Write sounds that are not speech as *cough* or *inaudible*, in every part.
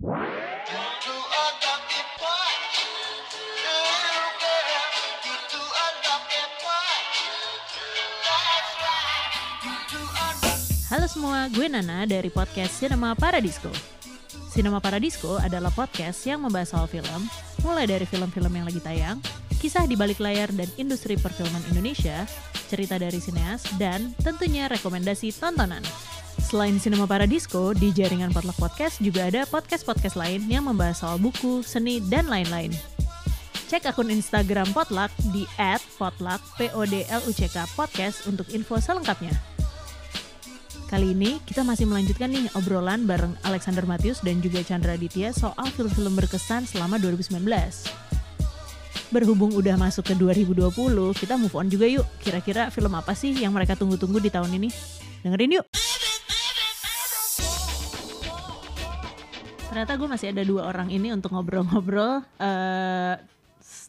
Halo semua, gue Nana dari podcast Cinema Paradisco. Cinema Paradisco adalah podcast yang membahas soal film, mulai dari film-film yang lagi tayang, kisah di balik layar dan industri perfilman Indonesia, cerita dari sineas, dan tentunya rekomendasi tontonan. Selain Cinema Paradisco, di jaringan Potluck Podcast juga ada podcast-podcast lain yang membahas soal buku, seni, dan lain-lain. Cek akun Instagram Potluck di @potluck p o d l u c k podcast untuk info selengkapnya. Kali ini kita masih melanjutkan nih obrolan bareng Alexander Matius dan juga Chandra Aditya soal film-film berkesan selama 2019. Berhubung udah masuk ke 2020, kita move on juga yuk. Kira-kira film apa sih yang mereka tunggu-tunggu di tahun ini? Dengerin yuk! Ternyata gue masih ada dua orang ini untuk ngobrol-ngobrol. Eh,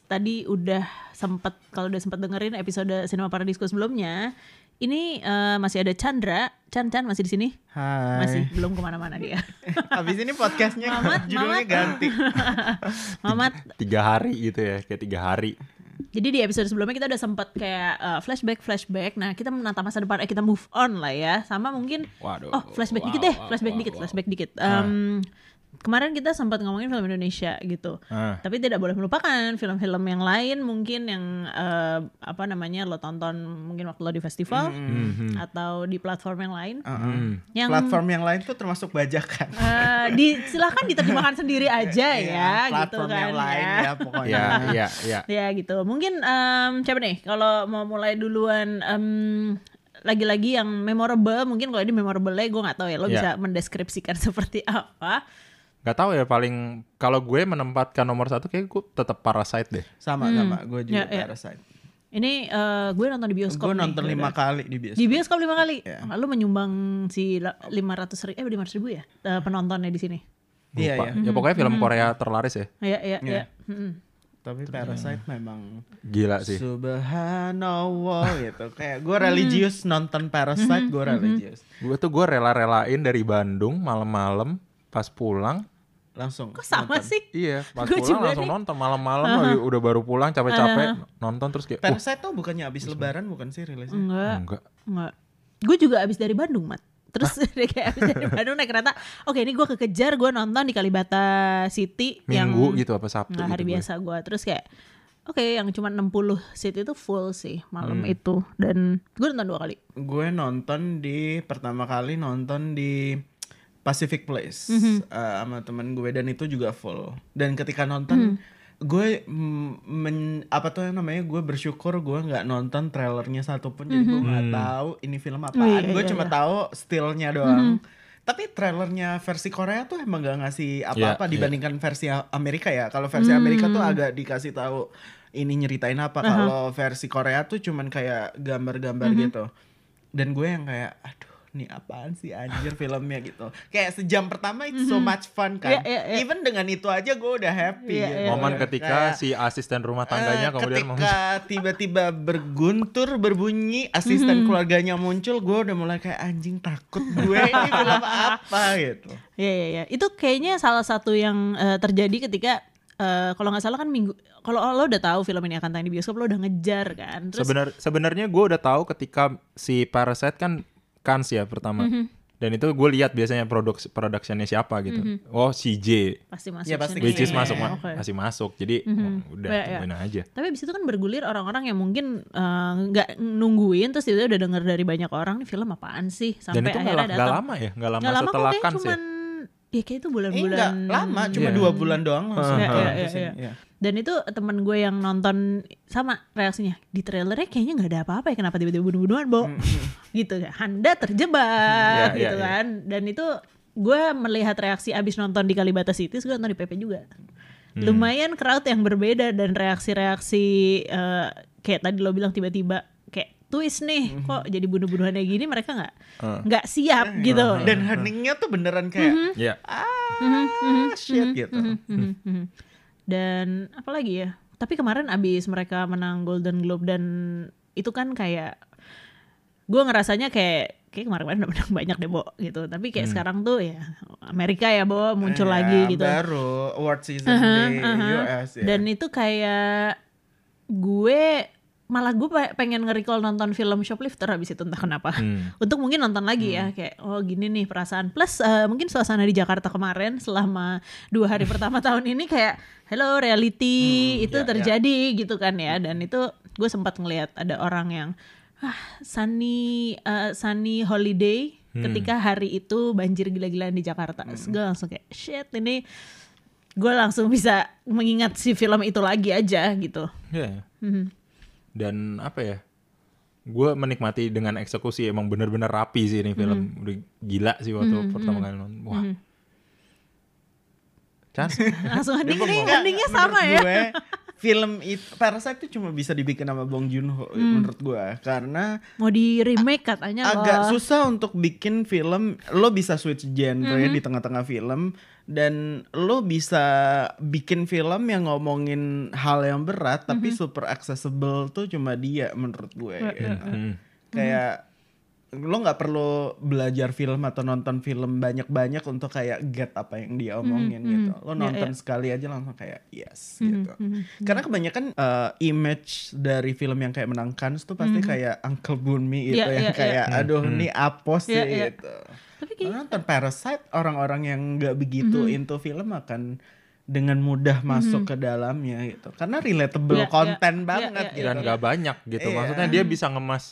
tadi udah sempet, kalau udah sempet dengerin episode Cinema Paradisco sebelumnya, ini eh, masih ada Chandra. Chan Chan masih di sini? Hai. Masih belum ke mana-mana dia. *laughs* Habis ini podcastnya *laughs* Mamat, judulnya Mamat. ganti. *laughs* Mamat. tiga hari gitu ya kayak tiga hari Jadi di episode sebelumnya kita udah sempat kayak eh, flashback flashback. Nah kita menatap masa depan. Eh kita move on lah ya. Sama mungkin. Waduh. Oh flashback Wow, dikit deh. wow, Flashback wow, dikit. wow. Flashback dikit. Em, Kemarin kita sempat ngomongin film Indonesia gitu. Ah. Tapi tidak boleh melupakan film-film yang lain mungkin yang eh, apa namanya lo tonton mungkin waktu lo di festival Mhm. atau di platform yang lain. Heeh. Yang Platform yang lain tuh termasuk bajakan. eh, di silahkan diterjemahkan sendiri aja Iya, ya gitu platform kan yang lain ya. ya pokoknya. ya ya ya *laughs* Ya gitu. Mungkin em, siapa nih kalau mau mulai duluan em, lagi-lagi yang memorable mungkin kalau ini memorable gue nggak tahu ya lo Ya. bisa mendeskripsikan *laughs* seperti apa. Nggak tahu ya paling kalau gue menempatkan nomor satu kayak gue tetap Parasite deh Sama sama gue Ya, juga ya. Parasite. Ini eh, gue nonton di bioskop. Gue nonton lima kali di bioskop. Di bioskop lima kali. Ya. Lalu menyumbang si lima ratus ribu, eh lima ribu ya eh, penontonnya di sini. Iya lupa ya. ya pokoknya film Korea terlaris ya Iya iya Iya. iya. Mm-mm. Tapi Parasite memang gila sih Subhanallah *laughs* gitu. Kayak gue religius nonton Parasite, gue religius. gue tuh gue rela-relain dari Bandung malam-malam pas pulang Langsung. Kok sama nonton. sih? iya *laughs* pas Gua pulang juga langsung nih. nonton malam-malam lagi udah baru pulang capek-capek nonton terus kayak uh, Parasite tuh bukannya abis lebaran bukan sih rilisnya? Enggak. enggak Enggak. Gue juga abis dari Bandung, Mat. Terus *laughs* kayak abis dari Bandung naik kereta. Oke, ini gue kekejar, gue nonton di Kalibata City yang minggu gitu apa Sabtu Nggak, hari gitu biasa gue. Terus kayak oke, yang cuma 60 seat itu full sih malam Hmm. itu dan gue nonton dua kali. gue nonton di pertama kali nonton di Pacific Place Mhm. eh, sama temen gue dan itu juga full dan ketika nonton Mhm. gue mm, men- apa tuh namanya gue bersyukur gue nggak nonton trailernya satupun jadi gue nggak tahu ini film apaan Mhm. iya, gue iya, cuma iya. Mhm. tahu stillnya doang tapi trailernya versi Korea tuh emang gak ngasih apa-apa Iya, iya. dibandingkan versi Amerika ya kalau versi Amerika tuh agak dikasih tahu ini nyeritain apa kalau versi Korea tuh cuman kayak gambar-gambar Mhm. gitu dan gue yang kayak aduh nih apaan sih anjir filmnya gitu kayak sejam pertama it's so much fun Iya, kan iya, iya. even dengan itu aja gue udah happy gitu. iya, momen ketika Kayak, si asisten rumah eh, tangganya kemudian mau ketika tiba-tiba berguntur berbunyi asisten keluarganya muncul gue udah mulai kayak anjing takut gue ini *laughs* film apa gitu Iya iya iya. Itu kayaknya salah satu yang eh, terjadi ketika eh, kalau nggak salah kan minggu kalau lo udah tahu film ini akan tayang di bioskop lo udah ngejar kan. Terus Sebenar sebenarnya gue udah tahu ketika si Parasite kan Kans ya pertama. Mhm. Dan itu gue lihat biasanya produk productionnya siapa gitu. Oh si J, pasti masuk Ya, pasti which is Iya, masuk Iya, ma- oke. masih masuk. Jadi oh, udah Iya, iya. tungguin aja. Tapi abis itu kan bergulir orang-orang yang mungkin eh, nggak nungguin terus tiba-tiba udah denger dari banyak orang nih film apaan sih sampai Dan itu nggak akhirnya nggak datang. lama ya, nggak lama lama setelah Kans ya. cuman ya kayak itu eh, bulan-bulan enggak lama cuma Iya. dua bulan doang langsung Iya, keluar iya, ke iya, sini. Dan itu temen gue yang nonton sama reaksinya di trailernya kayaknya nggak ada apa-apa ya kenapa tiba-tiba bunuh-bunuhan Bo *laughs* gitu ya Anda terjebak Iya, gitu iya, iya. kan dan itu gue melihat reaksi abis nonton di Kalibata City gue nonton di PP juga Hmm. lumayan crowd yang berbeda dan reaksi-reaksi eh, kayak tadi lo bilang tiba-tiba kayak twist nih Hmm. kok jadi bunuh-bunuhannya gini mereka nggak Eh. nggak siap gitu dan heningnya tuh beneran kayak Mhm. Iya. ah shit gitu Mhm, mhm. Dan apalagi ya? Tapi kemarin abis mereka menang Golden Globe dan itu kan kayak gue ngerasanya kayak kayak kemarin-kemarin udah menang banyak deh Bo gitu tapi kayak Hmm. sekarang tuh ya Amerika ya Bo muncul Eh, lagi gitu Baru award season Aha, di aha. US ya. dan itu kayak gue malah gue pe- pengen nge-recall nonton film Shoplifter habis itu entah kenapa. Hmm. untuk mungkin nonton lagi ya kayak oh gini nih perasaan. Plus eh, mungkin suasana di Jakarta kemarin selama dua hari pertama *laughs* tahun ini kayak hello reality. Itu ya, ya. terjadi gitu kan ya. Dan itu gue sempat ngelihat ada orang yang ah sunny eh, sunny holiday ketika hari itu banjir gila-gilaan di Jakarta. Terus gue langsung kayak shit ini gue langsung bisa mengingat si film itu lagi aja gitu. Iya. Mhm. Dan apa ya? Gue menikmati dengan eksekusi emang bener-bener rapi sih ini film. Mhm. Udah gila sih waktu pertama kali nonton. Wah. Chan. *laughs* langsung ending enggak, endingnya sama ya gue, film itu Parasite itu cuma bisa dibikin sama Bong Joon-ho Hmm. menurut gue karena mau di remake katanya agak loh. susah untuk bikin film lo bisa switch genre Mhm. di tengah-tengah film dan lo bisa bikin film yang ngomongin hal yang berat tapi super accessible tuh cuma dia menurut gue Ya, gitu. Hmm. kayak lo nggak perlu belajar film atau nonton film banyak-banyak untuk kayak get apa yang dia omongin gitu lo nonton ya. sekali aja langsung kayak yes Mhm, gitu karena kebanyakan uh, image dari film yang kayak menang Cannes tuh pasti kayak Uncle Bunmi gitu Iya, yang iya, kayak aduh Hmm. ini apos sih Iya, iya. gitu tapi kayak nonton Parasite orang-orang yang nggak begitu into film akan dengan mudah masuk ke dalamnya gitu. Karena relatable Iya, iya. konten Iya, banget iya, gitu. Dan gak banyak gitu. Iya. Maksudnya dia bisa ngemas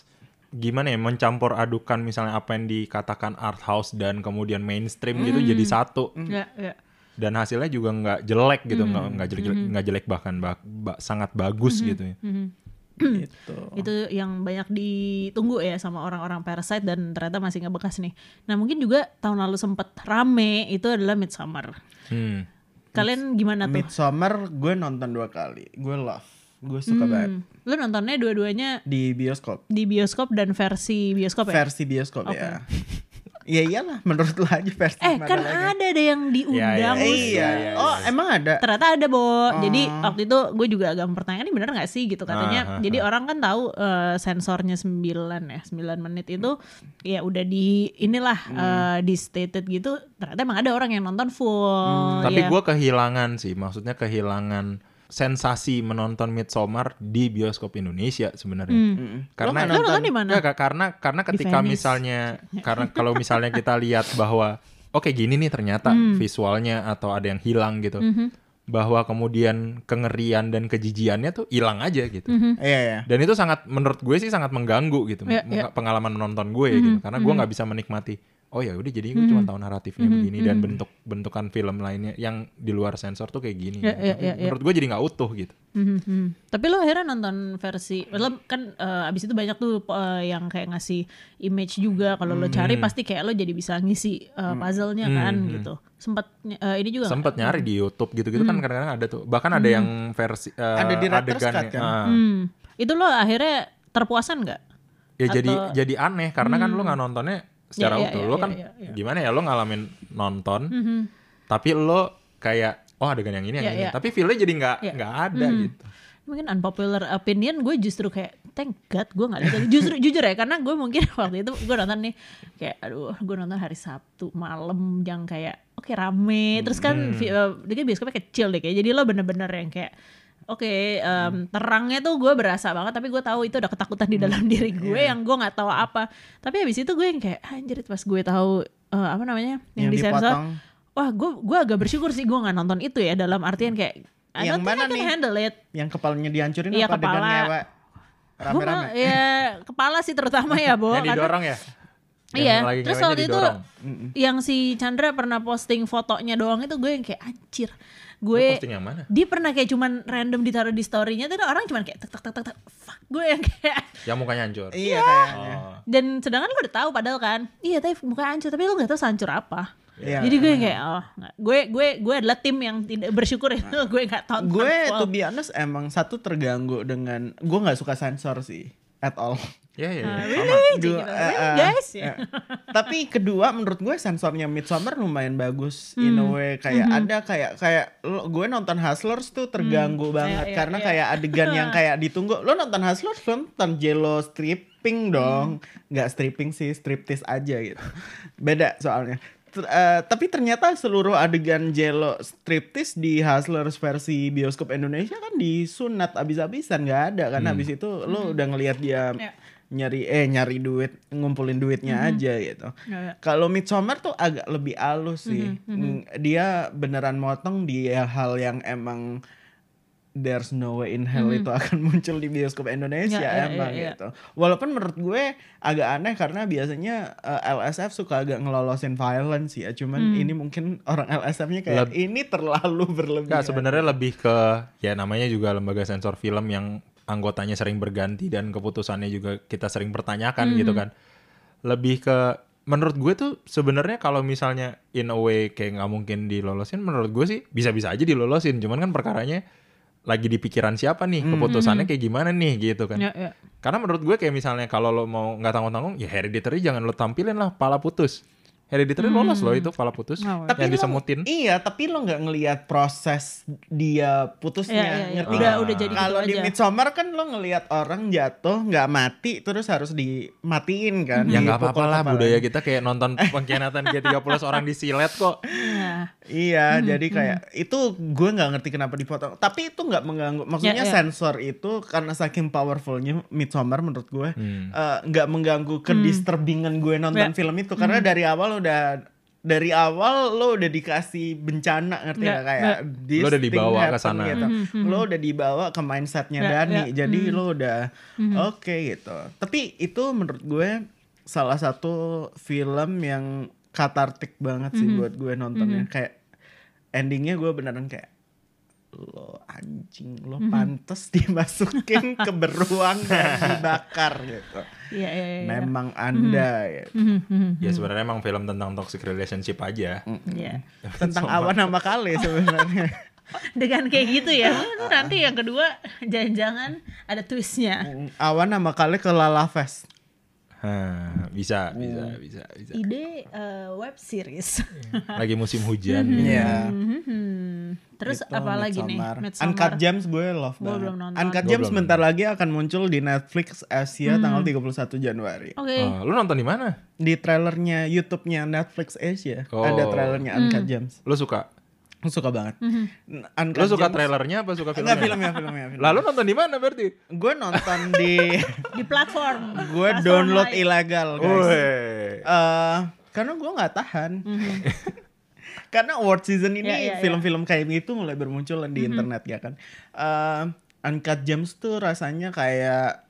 gimana ya mencampur adukan misalnya apa yang dikatakan art house dan kemudian mainstream gitu jadi satu. Ya ya dan hasilnya juga nggak jelek gitu nggak nggak jelek nggak jelek bahkan ba- ba- sangat bagus gitu ya. Mhm. Gitu itu yang banyak ditunggu ya sama orang-orang Parasite dan ternyata masih ngebekas nih. Nah mungkin juga tahun lalu sempet rame itu adalah Midsummer. hmm. Kalian gimana tuh? Midsummer gue nonton dua kali gue love gue suka banget Hmm. Lu nontonnya dua-duanya di bioskop di bioskop dan versi bioskop ya? versi bioskop ya *laughs* ya iyalah menurut lu aja versi eh kan lagi? ada deh yang diundang Iya, khusus. iya, iya, oh iya. emang ada Ternyata ada Bo. Jadi Oh. waktu itu gue juga agak mempertanyakan ini bener gak sih gitu katanya. Ah, ah, Jadi orang kan tahu eh, sensornya 9 ya, 9 menit itu ya udah di inilah Hmm. eh, di stated gitu. Ternyata emang ada orang yang nonton full. tapi ya. gue kehilangan sih maksudnya kehilangan sensasi menonton Midsommar di bioskop Indonesia sebenarnya Mm-mm. Karena- Lo nonton di mana? Kak, karena karena ketika misalnya *laughs* karena kalau misalnya kita lihat bahwa oke gini nih ternyata Hmm. visualnya atau ada yang hilang gitu. Mhm. Bahwa kemudian kengerian dan kejijiannya tuh hilang aja gitu. Iya iya Dan itu sangat menurut gue sih sangat mengganggu gitu Ya, Meng- ya. pengalaman menonton gue Mhm, gitu. Karena gue nggak bisa menikmati oh ya udah jadi gue cuma tahu naratifnya Mhm, begini dan bentuk bentukan film lainnya yang di luar sensor tuh kayak gini. Gitu. ya, Tapi ya, ya. Menurut gue jadi nggak utuh gitu. Mhm, mhm. Tapi lo akhirnya nonton versi, lo kan eh, abis itu banyak tuh eh, yang kayak ngasih image juga. Kalau lo cari Hmm. pasti kayak lo jadi bisa ngisi eh, puzzle-nya kan gitu. Sempat eh, ini juga. nggak? Sempet nyari di YouTube gitu-gitu kan kadang-kadang ada tuh. Bahkan ada yang versi eh, Ada di. Cut kan? ah. Hmm. Itu lo akhirnya terpuasan nggak? Ya jadi Atau- jadi aneh karena kan lu nggak nontonnya secara ya, utuh. ya, lo ya, kan ya, ya. gimana ya lo ngalamin nonton Mhm. tapi lo kayak oh adegan yang ini yang Ya, ini. ya. Tapi feel-nya jadi nggak Ya. nggak ada Hmm. gitu. Mungkin unpopular opinion gue justru kayak thank God gue nggak lihat. Justru *laughs* jujur ya karena gue mungkin *laughs* waktu itu gue nonton nih kayak aduh gue nonton hari Sabtu malam yang kayak oke rame. Terus kan Hmm. dia bioskopnya kecil deh kayak jadi lo bener-bener yang kayak Oke, em, terangnya tuh gue berasa banget, tapi gue tahu itu ada ketakutan di dalam diri gue Iya. yang gue nggak tahu apa. Tapi habis itu gue yang kayak anjir pas gue tahu eh, apa namanya yang, yang di sensor, dipotong wah gue gue agak bersyukur sih gue nggak nonton itu ya dalam artian kayak I Yang mana nih? handle it. yang kepalanya dihancurin Iya, apa kepala. ngewe rame-rame ya kepala sih terutama ya, Bo. *laughs* yang didorong ya. Yang Iya, lagi terus waktu itu didorong. Yang si Chandra pernah posting fotonya doang itu gue yang kayak anjir. Lo Gue posting yang mana? dia pernah kayak cuman random ditaruh di story-nya tuh orang cuman kayak tek tek tek tek tek. fuck gue yang kayak Yang mukanya hancur. iya kayaknya Oh. dan sedangkan lu udah tahu padahal kan iya tapi muka hancur tapi lu nggak tahu hancur apa Iya. jadi gue kayak oh gue gue gue adalah tim yang tidak bersyukur itu *laughs* gue nggak tahu gue to be honest emang satu terganggu dengan gue nggak suka sensor sih at all. Ya ya. ya, Ah, really? Dua, gitu, eh, eh, guys? eh. Tapi kedua menurut gue sensornya Midsommar lumayan bagus in a Hmm. way kayak ada kayak kayak lo, gue nonton Hustlers tuh terganggu banget Iya, iya, karena iya. kayak adegan yang *laughs* kayak ditunggu lo nonton Hustlers lo nonton Jello stripping dong nggak stripping sih striptease aja gitu beda soalnya Ter- eh, tapi ternyata seluruh adegan Jello striptease di Hustlers versi bioskop Indonesia kan disunat abis-abisan nggak ada kan habis itu lo udah ngelihat dia Ya. nyari eh nyari duit ngumpulin duitnya aja gitu. Ya, ya. Kalau Midsommar tuh agak lebih halus sih. Mm, Dia beneran motong di hal yang emang There's no way in hell itu akan *laughs* muncul di bioskop Indonesia Ya, ya, emang ya, ya. gitu. Walaupun menurut gue agak aneh karena biasanya eh, LSF suka agak ngelolosin violence ya. Cuman ini mungkin orang LSF-nya kayak Leb- ini terlalu berlebihan. Enggak, sebenarnya lebih ke ya namanya juga lembaga sensor film yang anggotanya sering berganti dan keputusannya juga kita sering pertanyakan gitu kan. Lebih ke menurut gue tuh sebenarnya kalau misalnya in a way kayak nggak mungkin dilolosin menurut gue sih bisa-bisa aja dilolosin cuman kan perkaranya lagi di pikiran siapa nih? Keputusannya kayak gimana nih? Gitu kan. Ya, ya. karena menurut gue kayak misalnya kalau lo mau nggak tanggung-tanggung ya hereditary jangan lo tampilin lah pala putus hereditary lolos loh itu pala putus Oh, Tapi yang lo- disemutin iya, tapi lo nggak ngelihat proses dia putusnya. Iya, iya, iya. ngerti Udah- udah jadi gitu Kalau di aja. Midsommar kan lo ngelihat orang jatuh nggak mati terus harus dimatiin kan? ya nggak apa-apa lah budaya kita kayak nonton *laughs* pengkhianatan G30 orang disilet kok Ya. Iya, Hmm, jadi kayak itu gue nggak ngerti kenapa dipotong. Tapi itu nggak mengganggu. Maksudnya Ya, ya. sensor itu karena saking powerfulnya Midsommar menurut gue Hmm. eh, nggak mengganggu kedisturbingan gue nonton Ya. film itu karena dari awal udah dari awal lo udah dikasih bencana ngerti nggak kayak this Lo udah dibawa ke sana. gitu. Hmm, Lo udah dibawa ke mindsetnya Ya, Dani. ya. Jadi lo udah Hmm. oke gitu. Tapi itu menurut gue salah satu film yang katartik banget Hmm. sih buat gue nontonnya. Kayak endingnya gue beneran kayak lo anjing lo Hmm. pantes *laughs* dimasukin ke beruang dan dibakar gitu. Iya, iya, iya. Memang anda ya. Mhm, mhm. ya sebenarnya emang film tentang toxic relationship aja Iya. *laughs* Tentang awan sama kali sebenarnya. *laughs* Dengan kayak gitu ya. Nanti yang kedua jangan-jangan ada twistnya. awan sama kali ke Lala Fest. Hah, bisa bisa bisa bisa Ide eh, web series. *laughs* lagi musim hujan Iya. Mhm. Terus Itu apa lagi nih? Midsommar. Uncut Gems gue love Gue banget. belum nonton. Uncut Gems sebentar lagi akan muncul di Netflix Asia tanggal 31 Januari. Oke. Oh, lu nonton di mana Di trailernya YouTube-nya Netflix Asia Oh. ada trailernya Uncut Gems. lu suka suka banget. Mhm. Uncut lu suka Gems- trailernya apa suka filmnya Enggak filmnya, filmnya, filmnya. lalu nonton di mana berarti gue nonton di *laughs* Di platform. gue Platform download lain. ilegal guys. Woi. Eh, karena gue nggak tahan. *laughs* karena award season ini Ya, ya, ya. film-film kayak gitu mulai bermunculan di internet ya kan. Eh, Uncut Gems tuh rasanya kayak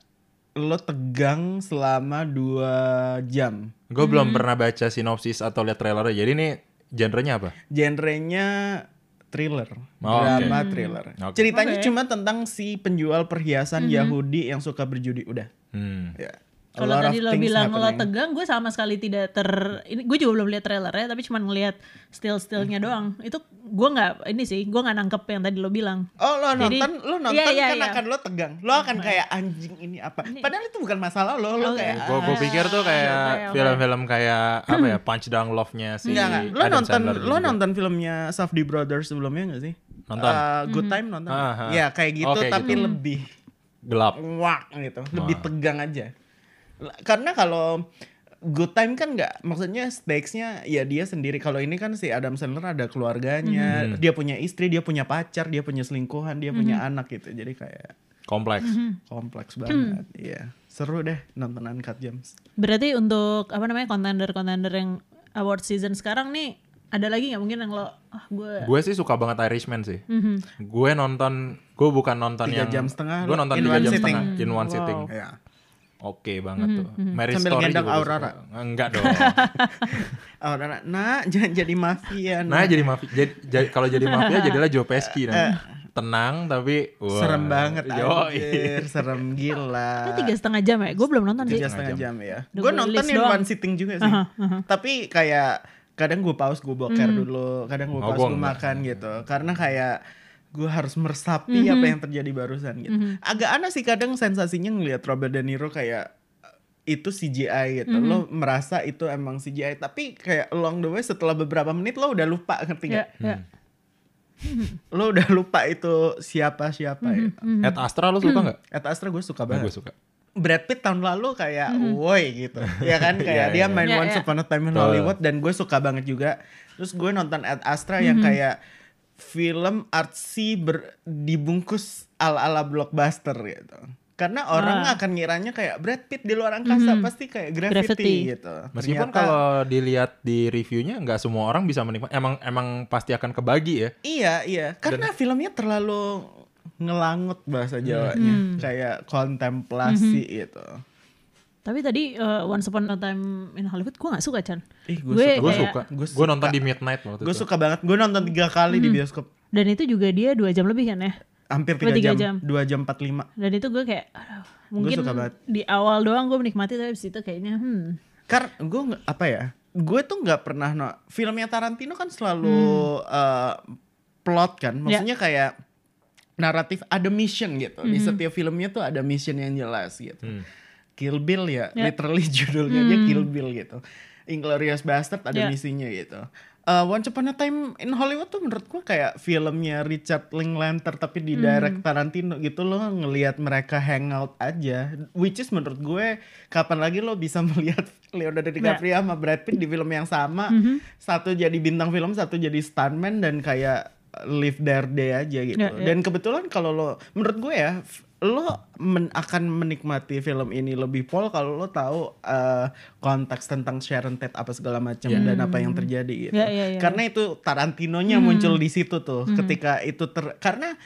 lo tegang selama dua jam. gue belum pernah baca sinopsis atau lihat trailernya jadi ini genrenya apa Genrenya thriller, Oh, drama oke. thriller. Oke. Ceritanya Oke. cuma tentang si penjual perhiasan Yahudi yang suka berjudi. Udah. hmm. Ya. Kalau tadi lo bilang lo happening. tegang, gue sama sekali tidak ter. Ini gue juga belum lihat trailernya, tapi cuma ngelihat still-stillnya doang. Itu gue nggak ini sih, gue nggak nangkep yang tadi lo bilang. Oh lo Jadi- nonton, lo nonton Iya, iya, kan iya. akan lo tegang, lo akan kayak anjing ini apa? Padahal itu bukan masalah lo, lo Oke. kayak gue gue pikir tuh kayak oke. film-film kayak apa ya punch down love-nya si Enggak, enggak. Lo Adam nonton, Sandler lo juga. nonton filmnya Safdie Brothers sebelumnya gak sih? Nonton. Eh, Good Time nonton. Ah, ah. Ya kayak gitu, Oh, kayak tapi gitu. lebih gelap wak gitu, lebih Wah. tegang aja. Karena kalau Good Time kan nggak, maksudnya stakesnya ya dia sendiri. Kalau ini kan si Adam Sandler ada keluarganya, Mhm. dia punya istri, dia punya pacar, dia punya selingkuhan, dia punya anak gitu. Jadi kayak kompleks kompleks banget. Iya, seru deh nonton Uncut Gems. Berarti untuk apa namanya kontender-kontender yang award season sekarang nih ada lagi nggak mungkin yang lo ah gue gue sih suka banget Irishman sih Mhm. gue nonton gue bukan nonton Tiga yang jam setengah, gue nonton tiga jam sitting. setengah in one Wow. sitting Ya. Oke banget tuh Mary Sambil Story juga Aurora. suka. enggak dong Oh, nah, nah, jangan jadi mafia. nah jadi mafia jadi, jadi- kalau jadi mafia *laughs* jadilah Joe Pesci nah. tenang tapi wah, serem banget anjir, serem gila. *laughs* Itu tiga setengah jam ya? Gue belum nonton sih. Tiga setengah jam ya. Gue nonton in doang. one sitting juga sih. Tapi kayak kadang gue pause gue boker dulu, kadang gue Oh, pause gua gue makan gitu. Karena kayak gue harus meresapi Mhm. apa yang terjadi barusan gitu. Agak aneh sih kadang sensasinya ngelihat Robert De Niro kayak uh, itu CGI gitu. Mhm. Lo merasa itu emang CGI tapi kayak along the way setelah beberapa menit lo udah lupa ngerti Ya, gak? ya. *laughs* Lo udah lupa itu siapa-siapa Mhm, gitu. At Astra lo suka nggak? At Astra gue suka Nah, banget. gue suka. Brad Pitt tahun lalu kayak woi gitu ya kan *laughs* kayak Iya, dia iya. main Iya, Once iya. Upon a Time in. Hollywood dan gue suka banget juga terus gue nonton Ad Astra yang kayak film artsy ber, dibungkus ala ala blockbuster gitu karena orang Ah. akan ngiranya kayak Brad Pitt di luar angkasa pasti kayak graffiti, Graffiti. gitu Meskipun Ternyata- kalau dilihat di reviewnya nggak semua orang bisa menikmati. Emang emang pasti akan kebagi ya. Iya iya karena filmnya terlalu ngelangut bahasa Jawanya kayak kontemplasi gitu. Tapi tadi uh, Once Upon a Time in Hollywood gue gak suka Chan. Ih gue suka. Gue suka. Gue Gue nonton di midnight waktu Gue itu. suka banget. Gue nonton tiga kali di bioskop. Dan itu juga dia dua jam lebih kan ya. Hampir tiga tiga jam. jam. Dua jam 45. Dan itu gue kayak aduh, mungkin suka banget. di awal doang gue menikmati tapi abis itu kayaknya hmm. Karena gue apa ya? Gue tuh nggak pernah no. Filmnya Tarantino kan selalu eh, plot kan. Maksudnya kayak naratif ada mission gitu. Di setiap filmnya tuh ada mission yang jelas gitu. Hmm. Kill Bill ya, Ya. literally *laughs* judulnya aja Kill Bill gitu. Inglorious Bastard ada Ya. misinya gitu. Uh, Once Upon a Time in Hollywood tuh menurut gua kayak filmnya Richard Linklater tapi di direct Tarantino gitu loh ngelihat mereka hangout aja. Which is menurut gue kapan lagi lo bisa *laughs* melihat Leonardo DiCaprio sama Brad Pitt di film yang sama. Satu jadi bintang film, satu jadi stuntman dan kayak live their day aja gitu. Ya, ya. Dan kebetulan kalau lo menurut gue ya lo men- akan menikmati film ini lebih pol kalau lo tahu eh, konteks tentang Sharon Tate apa segala macam dan apa yang terjadi gitu. Ya, ya, ya. Karena itu Tarantinonya muncul di situ tuh ketika itu ter karena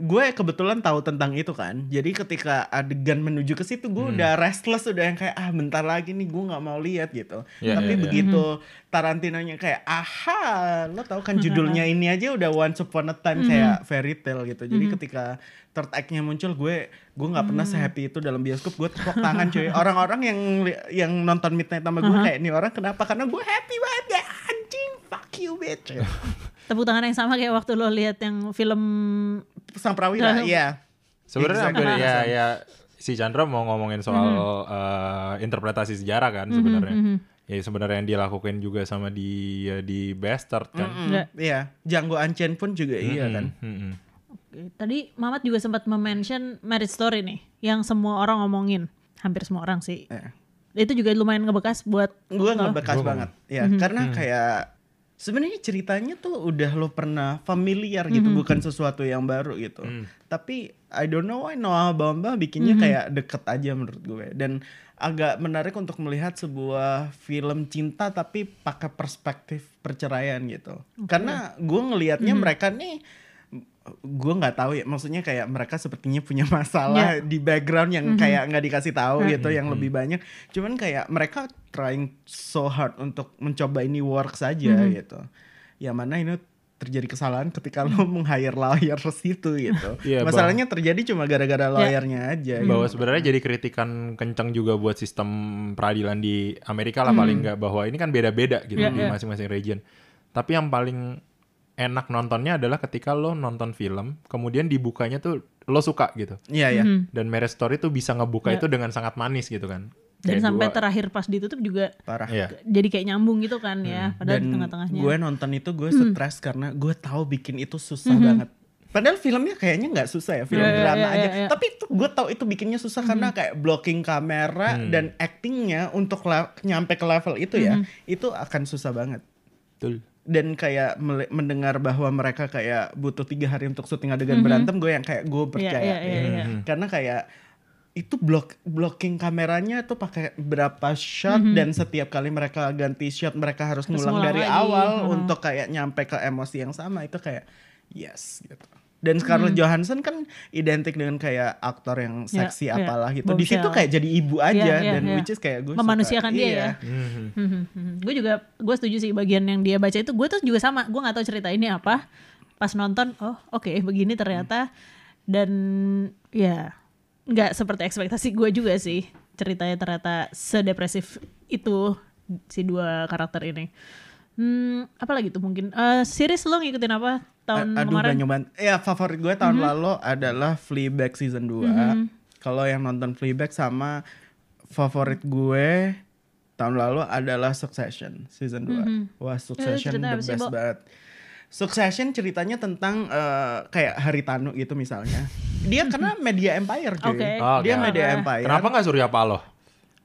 gue kebetulan tahu tentang itu kan. Jadi ketika adegan menuju ke situ gue udah restless udah yang kayak ah bentar lagi nih gue nggak mau lihat gitu. Ya, Tapi ya, ya. begitu Tarantinonya kayak aha lo tahu kan judulnya ini aja udah Once Upon a Time kayak fairy tale gitu. Jadi ketika third act-nya muncul gue gue nggak pernah sehappy itu dalam bioskop gue tepuk tangan cuy. *laughs* Orang-orang yang yang nonton Midnight sama gue kayak ini orang kenapa? Karena gue happy banget ya anjing fuck you bitch. *laughs* Tepuk tangan yang sama kayak waktu lo lihat yang film Sang Prawira iya. Sebenarnya Exactly. hampir ya ya si Chandra mau ngomongin soal eh, interpretasi sejarah kan sebenarnya. Ya sebenarnya yang dilakukan juga sama di ya, di Bastard kan. Mm, Ya. Iya, Django Unchained pun juga iya kan. Mm-mm. Oke, Tadi Mamat juga sempat mention Marriage Story nih, yang semua orang ngomongin, hampir semua orang sih. Iya. Itu juga lumayan ngebekas buat gue ngebekas banget ya karena kayak sebenarnya ceritanya tuh udah lo pernah familiar gitu bukan sesuatu yang baru gitu. Tapi I don't know why Noah Baumbach bikinnya kayak deket aja menurut gue. Dan agak menarik untuk melihat sebuah film cinta tapi pakai perspektif perceraian gitu. Karena gue ngelihatnya mereka nih gue nggak tahu ya maksudnya kayak mereka sepertinya punya masalah di background yang kayak nggak dikasih tahu gitu yang lebih banyak. Cuman kayak mereka trying so hard untuk mencoba ini work saja gitu. Ya mana ini terjadi kesalahan ketika lo meng-hire lawyer situ gitu. *laughs* Iya, masalahnya terjadi cuma gara-gara lawyernya aja gitu. bahwa sebenarnya jadi kritikan kencang juga buat sistem peradilan di Amerika lah paling nggak bahwa ini kan beda-beda gitu Iya, di iya. masing-masing region. Tapi yang paling enak nontonnya adalah ketika lo nonton film, kemudian dibukanya tuh lo suka gitu. iya ya Dan Marriage Story tuh bisa ngebuka Iya. itu dengan sangat manis gitu kan. dan Kayak sampai dua- terakhir pas ditutup juga parah Iya. jadi kayak nyambung gitu kan ya, padahal di dan tengah-tengahnya. gue nonton itu gue stres karena gue tahu bikin itu susah banget padahal filmnya kayaknya nggak susah ya film Iya, iya, drama iya, aja iya, iya. tapi itu gue tahu itu bikinnya susah karena kayak blocking kamera dan actingnya untuk la- nyampe ke level itu ya itu akan susah banget Betul. Dan kayak mendengar bahwa mereka kayak butuh tiga hari untuk syuting adegan berantem gue yang kayak gue percaya iya, iya, iya. karena kayak itu block blocking kameranya tuh pakai berapa shot dan setiap kali mereka ganti shot mereka harus Harus ngulang dari lagi. awal Mhm. untuk kayak nyampe ke emosi yang sama itu kayak yes gitu dan Scarlett Johansson kan identik dengan kayak aktor yang Ya, seksi ya. apalah gitu di situ kayak jadi ibu aja Iya, iya, dan iya. which is kayak gue Memanusiakan suka. dia Iya. ya. Mhm. gue juga gue setuju sih bagian yang dia baca itu gue tuh juga sama gue nggak tahu cerita ini apa pas nonton oh oke begini ternyata dan ya nggak seperti ekspektasi gue juga sih ceritanya ternyata sedepresif itu si dua karakter ini Hmm, apa lagi tuh mungkin? Eh, series lo ngikutin apa tahun A- Aduh kemarin? banyak banget. Ya favorit gue tahun lalu adalah Fleabag season 2. Kalau yang nonton Fleabag sama favorit gue tahun lalu adalah Succession season 2. Wah, Succession ceritanya the sih, best banget. Succession ceritanya tentang eh, kayak Haritanu gitu misalnya. Dia karena media empire cuy. Oke. Oh, Dia oke. media empire. Kenapa nggak Surya Paloh?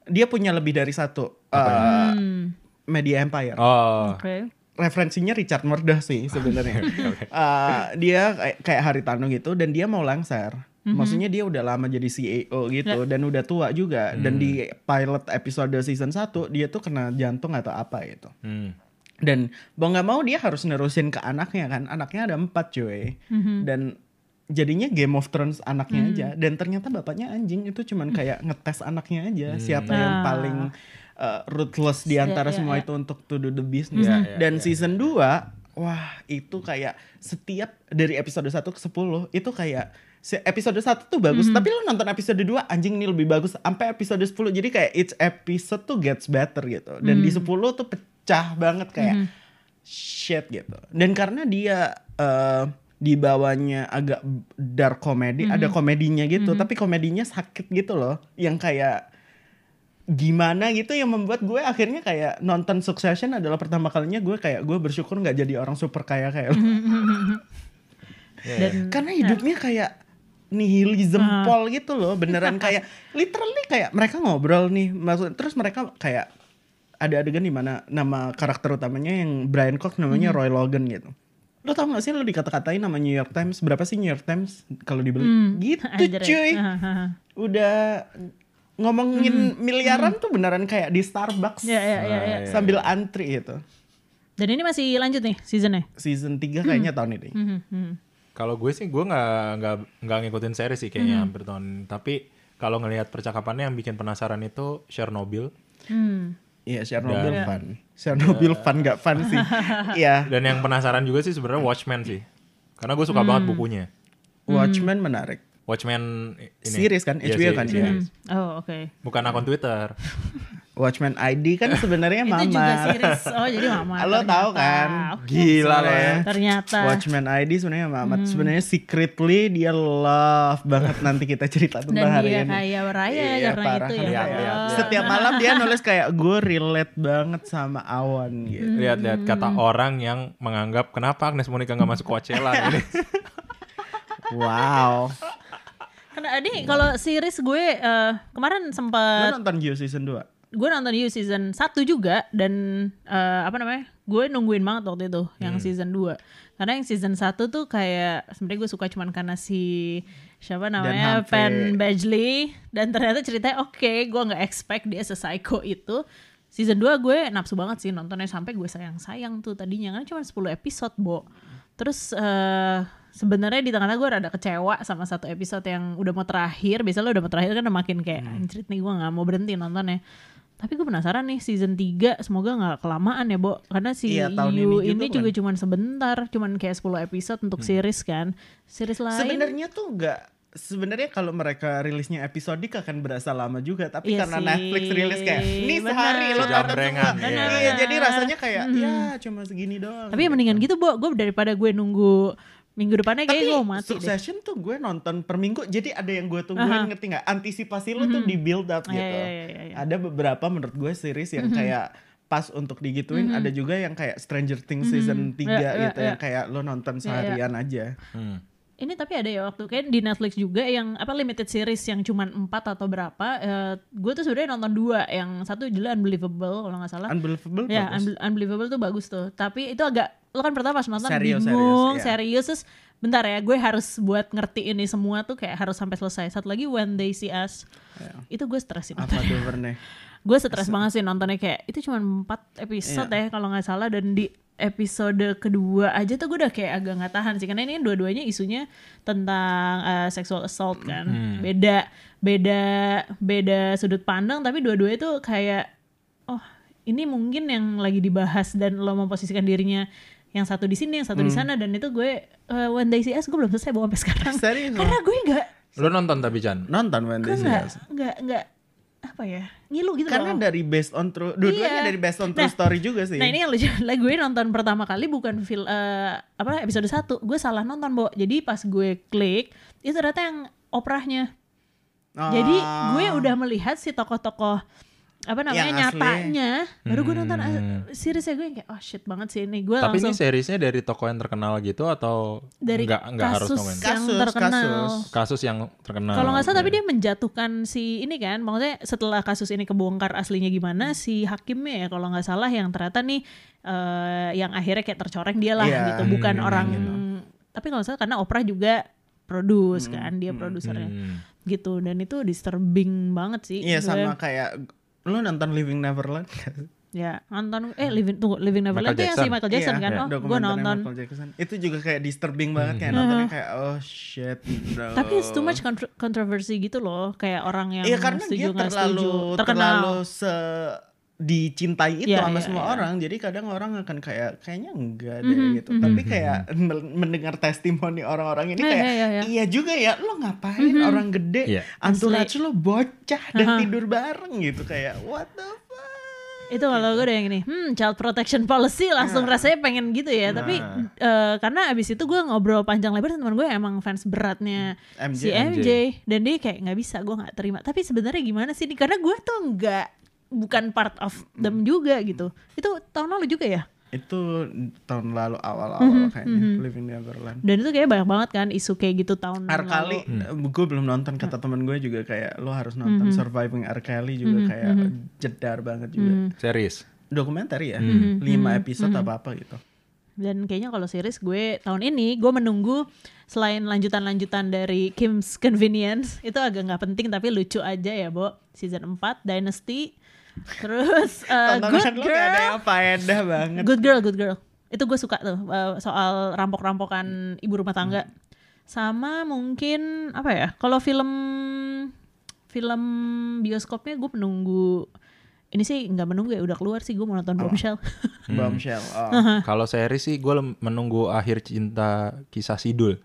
Dia punya lebih dari satu eh, Hmm, media empire. Oh, Oke. referensinya Richard Murdoch sih sebenarnya. *laughs* Eh, dia kayak, kayak Haritano gitu dan dia mau lengser. Maksudnya dia udah lama jadi CEO gitu dan udah tua juga dan di pilot episode season 1 dia tuh kena jantung atau apa gitu. hmm. Dan mau nggak mau dia harus nerusin ke anaknya kan. Anaknya ada empat cuy. Dan jadinya Game of Thrones anaknya aja dan ternyata bapaknya anjing itu cuman kayak ngetes anaknya aja siapa yang Ah. paling uh, ruthless di antara iya, semua iya. itu untuk to do the business. Iya, iya, dan iya. season 2 wah itu kayak setiap dari episode 1 ke 10 itu kayak si- episode 1 tuh bagus tapi lo nonton episode 2 anjing ini lebih bagus sampai episode 10 jadi kayak each episode tuh gets better gitu. Dan di 10 tuh pecah banget kayak shit gitu. Dan karena dia eh di bawahnya agak dark comedy ada komedinya gitu tapi komedinya sakit gitu loh yang kayak gimana gitu yang membuat gue akhirnya kayak nonton Succession adalah pertama kalinya gue kayak gue bersyukur nggak jadi orang super kaya kayak lo. *laughs* Iya, Dan karena hidupnya kayak nihilism pol gitu loh beneran *laughs* kayak literally kayak mereka ngobrol nih maksud terus mereka kayak ada adegan di mana nama karakter utamanya yang Brian Cox namanya Roy Logan gitu. Lo tau gak sih lo dikata-katain nama New York Times? Berapa sih New York Times kalau dibeli? Gitu Anjir ya. cuy. Udah ngomongin miliaran tuh beneran kayak di Starbucks Ya, ya, ya, ya. sambil antri gitu Dan ini masih lanjut nih seasonnya. season 3 kayaknya tahun ini Hmm, hmm. Kalau gue sih gue nggak nggak nggak ngikutin series sih kayaknya hampir tahun. Tapi kalau ngelihat percakapannya yang bikin penasaran itu Chernobyl Hmm. Iya Chernobyl fun Chernobyl fun gak fun sih *laughs* Iya dan yang penasaran juga sih sebenarnya Watchmen sih. Karena gue suka banget bukunya. Watchmen menarik Watchmen ini. Series kan? Iya, HBO series, kan? series. Oh, oke. Bukan akun Twitter. *laughs* Watchmen ID kan sebenarnya Itu juga mama series. Oh, jadi mama. *laughs* Lo tahu ternyata. kan Oke. Gila lo ya Ternyata. Watchmen ID sebenarnya mama Sebenarnya secretly dia love banget nanti kita cerita tentang Dan hari dia ini kaya raya Iya, karena parah. itu ya. Lihat, lihat, lihat. Setiap malam dia nulis kayak gue relate banget sama Awan gitu Lihat-lihat kata orang yang menganggap kenapa Agnes Monica nggak masuk Coachella ini. *laughs* Wow Karena Adi kalau series gue eh, kemarin sempat nonton You season 2? gue nonton You season 1 juga dan eh, apa namanya? Gue nungguin banget waktu itu yang season 2. Karena yang season 1 tuh kayak sebenarnya gue suka cuman karena si siapa namanya. Penn Badgley dan ternyata ceritanya oke, gue nggak expect dia se-psycho itu. Season 2 gue nafsu banget sih nontonnya sampai gue sayang-sayang tuh tadinya kan cuma 10 episode, Bo. Terus eh sebenarnya di tengah-tengah gue rada kecewa sama satu episode yang udah mau terakhir. Biasanya lo udah mau terakhir kan udah makin kayak anjrit nih gue nggak mau berhenti nontonnya. Tapi gue penasaran nih season 3 semoga nggak kelamaan ya, Bo. Karena si Iya, tahun You ini juga ini kan. juga cuman sebentar, cuman kayak 10 episode untuk series kan. Series lain Sebenarnya tuh enggak sebenarnya kalau mereka rilisnya episodik akan berasa lama juga tapi Iya karena sih, Netflix rilis kayak ini sehari lo tonton Sejambrengan, semua." iya. Iya, jadi rasanya kayak ya cuma segini doang. Tapi ya mendingan gitu, Bo. Gue daripada gue nunggu minggu depannya Tapi kayak gue mati deh. Succession tuh gue nonton per minggu jadi ada yang gue tungguin ngerti nggak antisipasi lo tuh di build up Iya, gitu. iya, iya, iya, iya. Ada beberapa menurut gue series yang kayak pas untuk digituin ada juga yang kayak Stranger Things season 3 Iya, iya, gitu iya. yang kayak lo nonton seharian aja. Hmm. Ini tapi ada ya waktu kayak di Netflix juga yang apa limited series yang cuman 4 atau berapa. eh, gue tuh sebenarnya nonton dua. Yang satu judulnya Unbelievable kalau nggak salah. Unbelievable Ya, bagus. Unbel- Unbelievable tuh bagus tuh. Tapi itu agak lo kan pertama pas nonton Serius, bingung, serius, iya. serius, terus bentar ya, gue harus buat ngerti ini semua tuh kayak harus sampai selesai. Satu lagi When They See Us. Itu gue stres sih. Apa tuh Verne? *laughs* gue stres banget sih nontonnya kayak itu cuma 4 episode Iya. ya kalau nggak salah dan di episode kedua aja tuh gue udah kayak agak nggak tahan sih karena ini dua-duanya isunya tentang uh, sexual assault kan beda beda beda sudut pandang tapi dua-duanya tuh kayak oh ini mungkin yang lagi dibahas dan lo memposisikan dirinya yang satu di sini yang satu di sana dan itu gue uh, When They See Us gue belum selesai bawa sampai sekarang Serius karena gue nggak Lo nonton tapi Chan? Nonton When gue They See nggak Us. nggak nggak apa ya ngilu gitu Karena loh. dari based on true, dua-duanya Iya. dari based on true Nah, story juga sih. Nah ini yang lucu, lah gue nonton pertama kali bukan film eh, apa episode 1 gue salah nonton Bo. Jadi pas gue klik itu ternyata yang oprahnya. Jadi gue Oh. udah melihat si tokoh-tokoh apa namanya Yang asli. nyatanya, baru gue nonton Hmm. uh, seriesnya gue yang kayak oh shit banget sih ini gue Tapi langsung ini seriesnya dari toko yang terkenal gitu atau dari nggak nggak harus kasus yang Kasus, terkenal. kasus. Kasus yang terkenal. Kalau nggak salah tapi dia menjatuhkan si ini kan, maksudnya setelah kasus ini kebongkar aslinya gimana si hakimnya ya kalau nggak salah yang ternyata nih eh, yang akhirnya kayak tercoreng dia lah Iya. gitu, bukan Hmm, orang. gitu. Tapi kalau nggak salah karena Oprah juga produce kan, dia produsernya Hmm. gitu dan itu disturbing banget sih. Iya sama kayak lo nonton Living Neverland Ya nonton eh Living tunggu Living Neverland Michael itu yang si Jackson. Michael Jackson Iya, kan, iya. oh gue nonton. Michael Jackson. Itu juga kayak disturbing banget kayak nontonnya kayak oh shit. bro. Tapi it's too much contro- controversy gitu loh, kayak orang yang Iya karena setuju dia terlalu setuju, terlalu se dicintai itu Iya, sama iya, semua iya. orang. Jadi kadang orang akan kayak kayaknya enggak deh Mhm, gitu. Tapi kayak men- mendengar testimoni orang-orang ini Iya, kayak iya, iya, iya. iya juga ya lo ngapain orang gede Iya. entourage lo bocah dan Aha. tidur bareng gitu. Kayak what the fuck? Itu kalau gue udah yang ini. Hmm child protection policy langsung rasanya pengen gitu ya. Tapi eh, karena abis itu gue ngobrol panjang lebar sama teman gue emang fans beratnya MJ. si MJ dan dia kayak nggak bisa gue nggak terima. Tapi sebenarnya gimana sih nih? Karena gue tuh nggak bukan part of them juga gitu itu tahun lalu juga ya itu tahun lalu awal-awal Mhm, kayaknya Living Neverland dan itu kayak banyak banget kan isu kayak gitu tahun R. Kelly, lalu gue belum nonton kata temen gue juga kayak lo harus nonton Mhm. Surviving R. Kelly juga kayak jedar banget juga. Mhm. Series. Dokumenter ya, Mhm. lima episode apa apa gitu. dan kayaknya kalau series gue tahun ini gue menunggu selain lanjutan-lanjutan dari Kim's Convenience itu agak nggak penting tapi lucu aja ya Bo season 4 Dynasty terus uh, Good lo gak ada Girl yang faedah banget. Good Girl Good Girl itu gue suka tuh uh, soal rampok-rampokan ibu rumah tangga sama mungkin apa ya kalau film film bioskopnya gue menunggu ini sih nggak menunggu ya udah keluar sih gue mau nonton Bombshell Bombshell. Oh. *laughs* Kalau series sih gue menunggu akhir cinta kisah Sidul.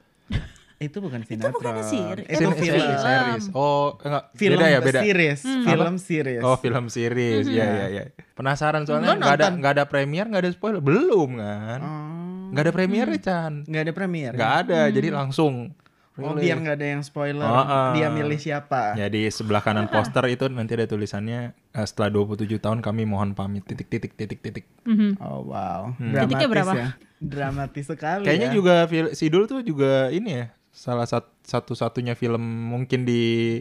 Itu bukan sinetron. bukannya sir- Itu itu film. film. series. Oh, enggak. Film beda ya, beda. series. Hmm. Film series. Oh, film series. Iya, iya, iya. Penasaran soalnya Lo nggak ada nonton? nggak ada premier, nggak ada spoiler. Belum kan? Oh. Nggak ada premiernya, Chan. Nggak ada premier. Nggak ada, jadi langsung. Oh, biar nggak ada yang spoiler. Oh, ah. Dia milih siapa. Jadi sebelah kanan poster itu nanti ada tulisannya eh, setelah 27 tahun kami mohon pamit titik titik titik titik. Mhm. Oh wow. Titiknya Dramatis berapa? ya. Dramatis sekali Kayaknya ya. juga fil- Sidul tuh juga ini ya salah sat- satu-satunya film mungkin di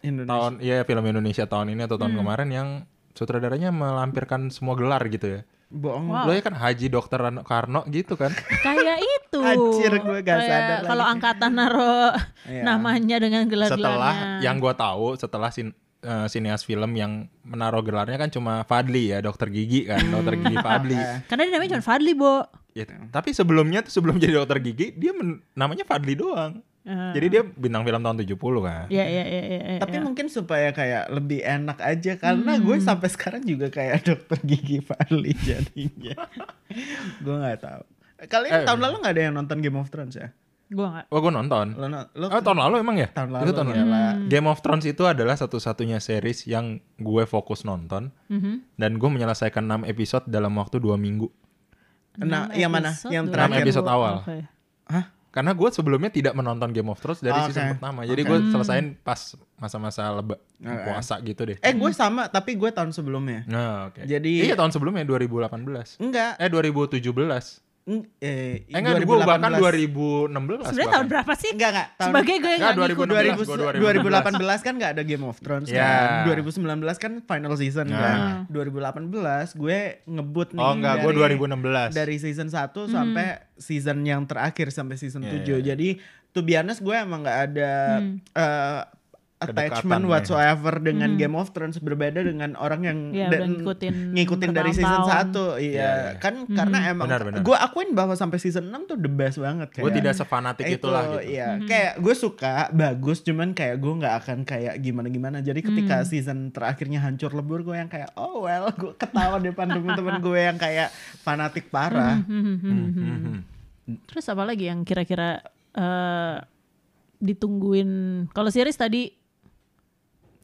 Indonesia. tahun ya film Indonesia tahun ini atau tahun kemarin yang sutradaranya melampirkan semua gelar gitu ya. Bohong. Wow. Lo ya kan Haji Dokter Karno gitu kan. *laughs* kayak itu Anjir, gue gak Kayak sadar kalau angkatan naro Iya. namanya dengan setelah gelar-gelarnya yang gua tahu setelah sin eh, sineas film yang menaruh gelarnya kan cuma Fadli ya dokter gigi kan dokter gigi Fadli *laughs* karena dia namanya cuma Fadli Bo Ya, tapi sebelumnya tuh sebelum jadi dokter gigi dia men- namanya Fadli doang Eh, jadi dia bintang film tahun 70 kan ya ya ya ya, ya, Tapi ya. mungkin supaya kayak lebih enak aja karena gue Hmm. sampai sekarang juga kayak *laughs* dokter gigi Fadli jadinya. *laughs* gue nggak tahu. Kalian Eh. tahun lalu nggak ada yang nonton Game of Thrones ya? Gua nggak oh gue nonton Lo, lo oh tahun lalu emang ya tahun lalu itu tahun ya lah. Game of Thrones itu adalah satu-satunya series yang gue fokus nonton Mhm. dan gue menyelesaikan 6 episode dalam waktu dua minggu Nah, yang mana? Yang terakhir. minggu. episode awal. Oke. Hah? Karena gue sebelumnya tidak menonton Game of Thrones dari Oke. season pertama. Jadi Oke. gue selesain pas masa-masa leba Oke. puasa gitu deh. Eh gue sama tapi gue tahun sebelumnya. Nah, oke. Jadi- iya tahun sebelumnya 2018. Enggak. Eh 2017. Eh, Eh enggak, gue bahkan 2018. 2016. sebenarnya tahun berapa sih Enggak enggak. Tahun sebagai gue yang Enggak, nggak ngikut 2016. 2000, gua 2018. 2018 kan nggak ada Game of Thrones Ya. kan. 2019 kan final season Nah. kan. 2018 gue ngebut nih Oh enggak, gue dari, 2016. dari season 1 sampai season yang terakhir sampai season Ya, 7. ya. Jadi to be honest gue emang nggak ada Hmm. eh, attachment ya. whatsoever dengan Hmm. Game of Thrones berbeda dengan orang yang Ya, dan- ngikutin ngikutin dari season bertahun-tahun. 1 iya Iya, iya. kan karena emang Benar, benar. gue akuin bahwa sampai season 6 tuh the best banget Gue kayak- tidak sefanatik itu itulah gitu. iya kayak gue suka bagus cuman kayak gue nggak akan kayak gimana gimana jadi ketika Hmm. season terakhirnya hancur lebur gue yang kayak oh well gue ketawa depan temen-temen gue yang kayak fanatik parah Hmm, hmm, hmm, hmm, hmm. Hmm. terus apa lagi yang kira-kira eh, ditungguin kalau series tadi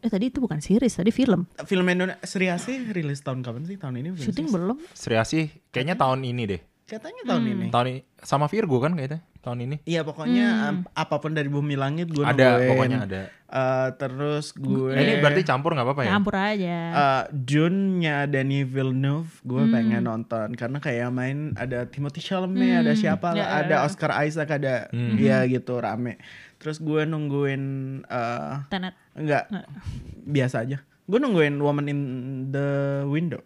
Eh tadi itu bukan series, tadi film. Film Indonesia Sri Asih rilis tahun kapan sih? Tahun ini bukan Syuting belum? Sri Asih kayaknya tahun ini deh. Katanya tahun Hmm. ini. Tahun ini sama Virgo kan kayaknya tahun ini. Iya pokoknya Hmm. apa pun dari bumi langit gue Ada nungguin. pokoknya ada. Eh, terus gue Ini berarti campur nggak apa-apa ya? Campur aja. Eh, June-nya Danny Villeneuve gue Hmm. pengen nonton karena kayak main ada Timothy Chalamet, ada siapa Ya, lah, ya, ada ya. Oscar Isaac, ada Hmm. dia gitu rame. Terus gue nungguin eh Tenet. enggak Nggak. biasa aja. Gue nungguin Woman in the Window.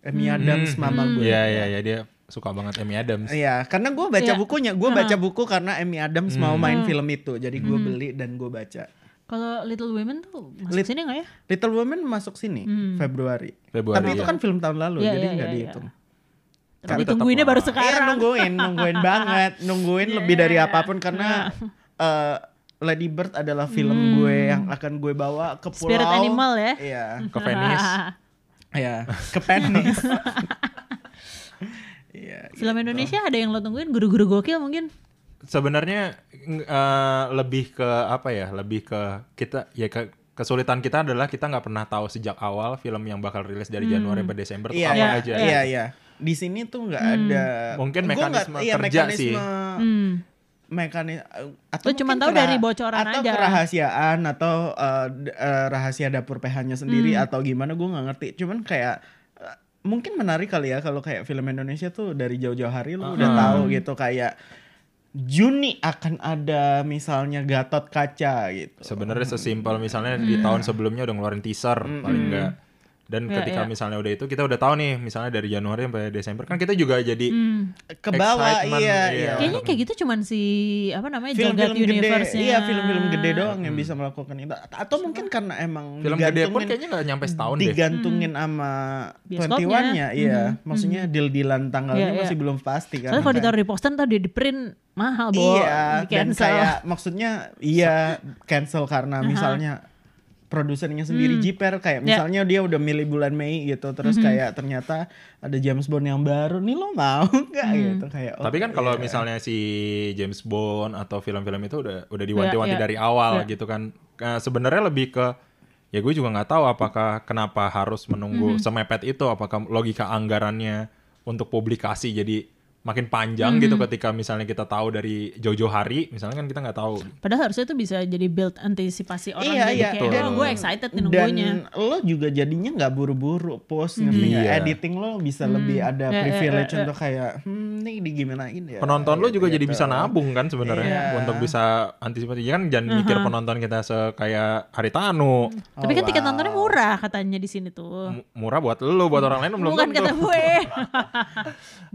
Amy Adams mama gue. Iya iya iya dia suka banget Amy Adams. Iya, karena gue baca Iya. bukunya. Gue baca buku karena Amy Adams mau main film itu. Jadi gue beli dan gue baca. Kalau Little Women tuh masuk Lit- sini nggak ya? Little Women masuk sini Februari. Februari, Tapi itu iya. kan film tahun lalu, Iya, jadi iya, nggak iya, dihitung. Tapi tungguinnya baru Iya sekarang. nungguin, nungguin banget, nungguin lebih dari *laughs* apa pun karena eh, Lady Bird adalah film gue yang akan gue bawa ke pulau. Spirit animal ya. Iya, Ke Venice. *laughs* iya, ke Venice. *laughs* Iya. Film Indonesia ada yang lo tungguin guru-guru gokil mungkin? Sebenarnya eh, lebih ke apa ya? Lebih ke kita ya ke kesulitan kita adalah kita nggak pernah tahu sejak awal film yang bakal rilis dari Januari sampai Desember tuh Iya, apa iya, aja. iya, iya. Di sini tuh nggak ada. Mungkin mekanisme iya, kerja mekanisme, sih. Hmm. Mekanis atau Lo cuma tahu kera- dari bocoran atau aja. kerahasiaan atau eh, eh, rahasia dapur PH-nya sendiri Hmm. atau gimana gue nggak ngerti cuman kayak eh, mungkin menarik kali ya kalau kayak film Indonesia tuh dari jauh-jauh hari lu udah Uh-huh. tahu gitu kayak Juni akan ada misalnya Gatot Kaca gitu Sebenarnya sesimpel misalnya di tahun sebelumnya udah ngeluarin teaser paling enggak. Dan Iya, ketika iya. misalnya udah itu kita udah tahu nih misalnya dari Januari sampai Desember kan kita juga jadi Hmm. ke bawah iya iya. iya Kayaknya kayak gitu cuman si apa namanya film-film Jagat gede iya film-film gede doang yang bisa melakukan itu atau mungkin karena emang film gede pun digantungin- kayaknya nggak nyampe setahun deh. digantungin sama Bioskopnya. 21-nya iya maksudnya deal-dealan tanggalnya Iya, iya. masih belum pasti kan Soalnya kalau ditaruh di poster ntar dia di print mahal bo. iya di dan kayak maksudnya iya cancel karena misalnya produsernya sendiri jiper kayak Ya. misalnya dia udah milih bulan Mei gitu terus kayak ternyata ada James Bond yang baru nih lo mau *laughs* nggak gitu kayak Tapi kan oh, kalau iya. misalnya si James Bond atau film-film itu udah udah diwanti-wanti Iya, iya. dari awal Iya. gitu kan. Eh, Sebenarnya lebih ke ya gue juga nggak tahu apakah kenapa harus menunggu semepet itu apakah logika anggarannya untuk publikasi jadi makin panjang gitu ketika misalnya kita tahu dari jauh-jauh hari misalnya kan kita nggak tahu Padahal harusnya itu bisa jadi build antisipasi orang Iya, jadi iya. kayak Dan- oh gue excited nih dan nunggunya. lo juga jadinya nggak buru-buru post ngerti nggak? Iya. editing lo bisa lebih ada Ya, ya, privilege ya, ya. untuk kayak hmm nih digimanain ya penonton lo gitu, juga jadi gitu. bisa nabung kan sebenarnya Iya. untuk bisa antisipasi ya kan jangan mikir penonton kita sekayak Haritanu Tapi kan Oh, tiket wow. nontonnya murah katanya di sini tuh. M- murah buat lo buat orang lain belum Bukan kata gue.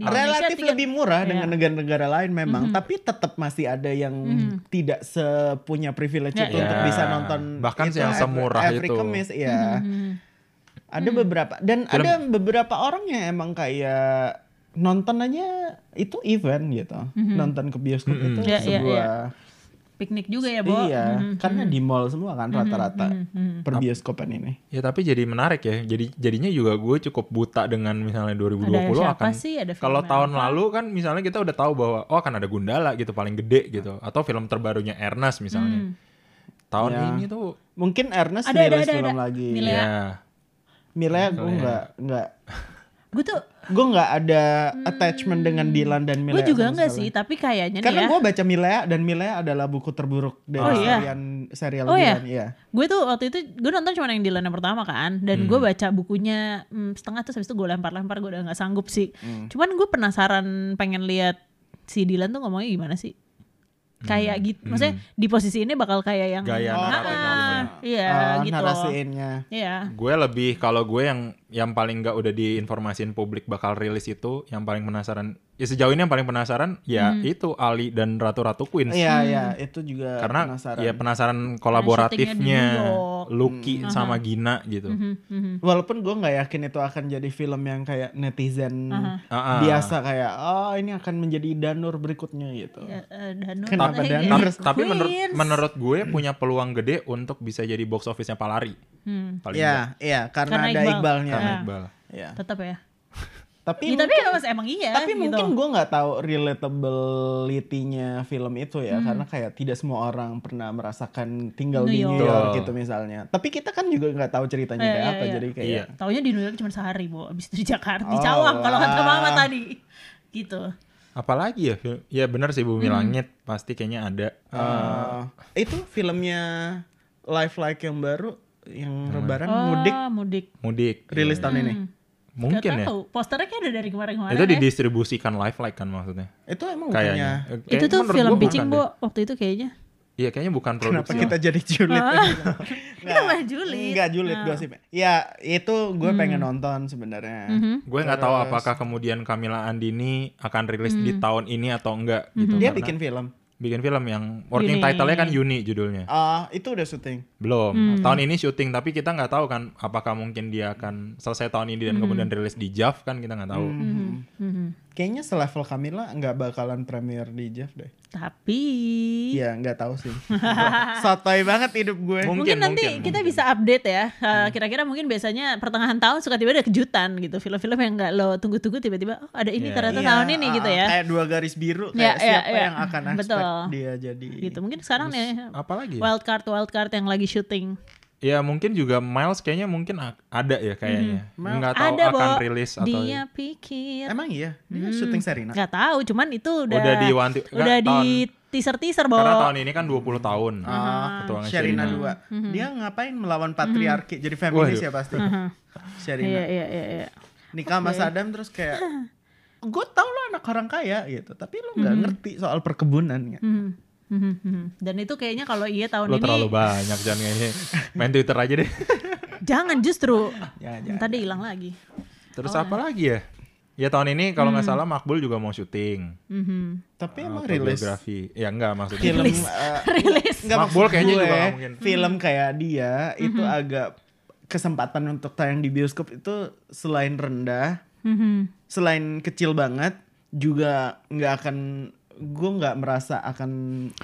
*laughs* Relatif lebih murah Iya. dengan negara-negara lain memang tapi tetap masih ada yang tidak sepunya privilege Ya, itu ya. untuk bisa nonton Bahkan itu yang semurah every itu. Kamis, ya Hmm. ada beberapa dan ada beberapa orang yang emang kayak nonton aja itu event gitu nonton ke bioskop itu Ya, ya, sebuah Piknik juga ya, Bo. iya Mhm. karena di mall semua kan rata-rata per bioskopan ini Ya tapi jadi menarik ya. Jadi jadinya juga gue cukup buta dengan misalnya 2020 Ada siapa akan sih? Ada film kalau tahun apa? lalu kan misalnya kita udah tahu bahwa oh akan ada Gundala gitu paling gede gitu atau film terbarunya Ernest misalnya. Tahun Ya. ini tuh mungkin Ernest Ada, ada, ada, film ada. lagi Milea. ya Milea gue nggak nggak Gue tuh gue nggak ada attachment dengan Dylan dan Milea gue juga sekali. sih, tapi kayaknya nih Karena ya. gue baca Milea dan Milea adalah buku terburuk dari Oh, iya? serian serial Oh, iya? Dylan. Iya. Gue tuh waktu itu gue nonton cuma yang Dylan yang pertama kan dan gue baca bukunya hmm, setengah terus habis itu gue lempar-lempar gue udah nggak sanggup sih. Cuman gue penasaran pengen lihat si Dylan tuh ngomongnya gimana sih? Kayak gitu, maksudnya di posisi ini bakal kayak yang Gaya Ah, ah, iya Ah, gitu. narasiinnya. Iya. gue lebih kalau gue yang yang paling nggak udah diinformasin publik bakal rilis itu yang paling penasaran ya sejauh ini yang paling penasaran ya Hmm. itu Ali dan Ratu Ratu Queens. Iya iya itu juga Karena penasaran. ya penasaran di kolaboratifnya. Lucky sama Gina gitu. Mhm, mhm. Walaupun gue nggak yakin itu akan jadi film yang kayak netizen Ah, ah. biasa kayak oh ini akan menjadi Danur berikutnya gitu. Ya, eh, Danur Kenapa Danur? Tapi menurut menurut gue punya peluang gede untuk bisa jadi box office-nya Palari. Hmm, Paling. Iya iya karena, Karena ada Iqbal. Iqbalnya. Karena Ya. Iqbal. Iya. tetap ya. Tapi Ya, tapi mungkin, emang, emang iya tapi gitu. mungkin gue nggak tahu relatability-nya film itu ya Hmm. karena kayak tidak semua orang pernah merasakan tinggal New di New York. York Betul. gitu misalnya. Tapi kita kan juga nggak tahu ceritanya Iya, kayak iya, apa iya. jadi kayak Iya. Taunya di New York cuma sehari, Bu. Abis itu di Jakarta, di Oh, Cawang kalau kata Mama tadi. Gitu. Apalagi ya? film- Ya benar sih Bumi Langit pasti kayaknya ada. eh, itu filmnya Life Like yang baru yang Lebaran oh, mudik mudik. Mudik. rilis tahun ini. Mungkin Gak ya. tahu. Posternya kayak ada dari kemarin-kemarin Itu ya. didistribusikan live like kan maksudnya. Itu emang Kayaknya. bukannya Eh, Itu tuh film bukan Bu. Waktu itu kayaknya. Iya kayaknya bukan Kenapa produksi. kita jadi julid? *laughs* Kenapa julid? Enggak julid Nah. gosip. Ya itu gue pengen nonton sebenarnya. Mhm. Gue nggak tahu apakah kemudian Camila Andini akan rilis di tahun ini atau enggak gitu. Dia Karena bikin film. Bikin film yang working Yuni. title-nya kan Yuni judulnya. Ah itu udah syuting. Belum. Hmm. Tahun ini syuting tapi kita nggak tahu kan apakah mungkin dia akan selesai tahun ini dan kemudian rilis di JAV kan kita nggak tahu. Mhm. Mhm. Kayaknya selevel Camila nggak bakalan premier di Jeff deh. Tapi Iya nggak tahu sih. *laughs* Sotoy banget hidup gue. Mungkin, mungkin, nanti mungkin, kita mungkin. bisa update ya. Uh, Kira-kira mungkin biasanya pertengahan tahun suka tiba ada kejutan gitu. Film-film yang nggak lo tunggu-tunggu tiba-tiba oh ada ini Iya, ternyata Iya, tahun ini ah, gitu ah, ya. Kayak dua garis biru Iya, kayak iya, siapa iya. yang akan expect Betul. dia jadi. Gitu. Mungkin sekarang nih Apalagi? ya? wild card wild card yang lagi syuting. Ya mungkin juga Miles kayaknya mungkin ada ya kayaknya. Mhm. Nggak tahu ada akan Bo. rilis atau Dia pikir. Emang iya, dia syuting Serina. Nggak tahu, cuman itu udah Udah diwanti- udah nggak, di teaser teaser bahwa karena tahun ini kan 20 tahun. Ah, Ketuanya Sherina Sherina. 2. Dia ngapain melawan patriarki? Jadi feminis Waduh. ya pasti. Sherina. Iya iya iya iya. Nikah sama Saddam terus kayak *laughs* gue tau lo anak orang kaya gitu, tapi lo nggak ngerti soal perkebunan ya. Mhm. Mhm, mhm. Dan itu kayaknya kalau iya tahun Lo ini terlalu banyak jangan kayaknya. *laughs* Main Twitter aja deh. jangan justru Ya, ya, tadi hilang lagi. Terus apa lagi ya? Ya tahun ini kalau Hmm. nggak salah Makbul juga mau syuting. Mhm. Tapi emang Autobiografi. rilis Ya enggak maksudnya. film Rilis. eh, *laughs* Rilis. Nggak Makbul maksud kayaknya gue, juga mungkin. Film kayak dia itu Mhm. agak kesempatan untuk tayang di bioskop itu selain rendah, Mhm. selain kecil banget, juga nggak akan gue nggak merasa akan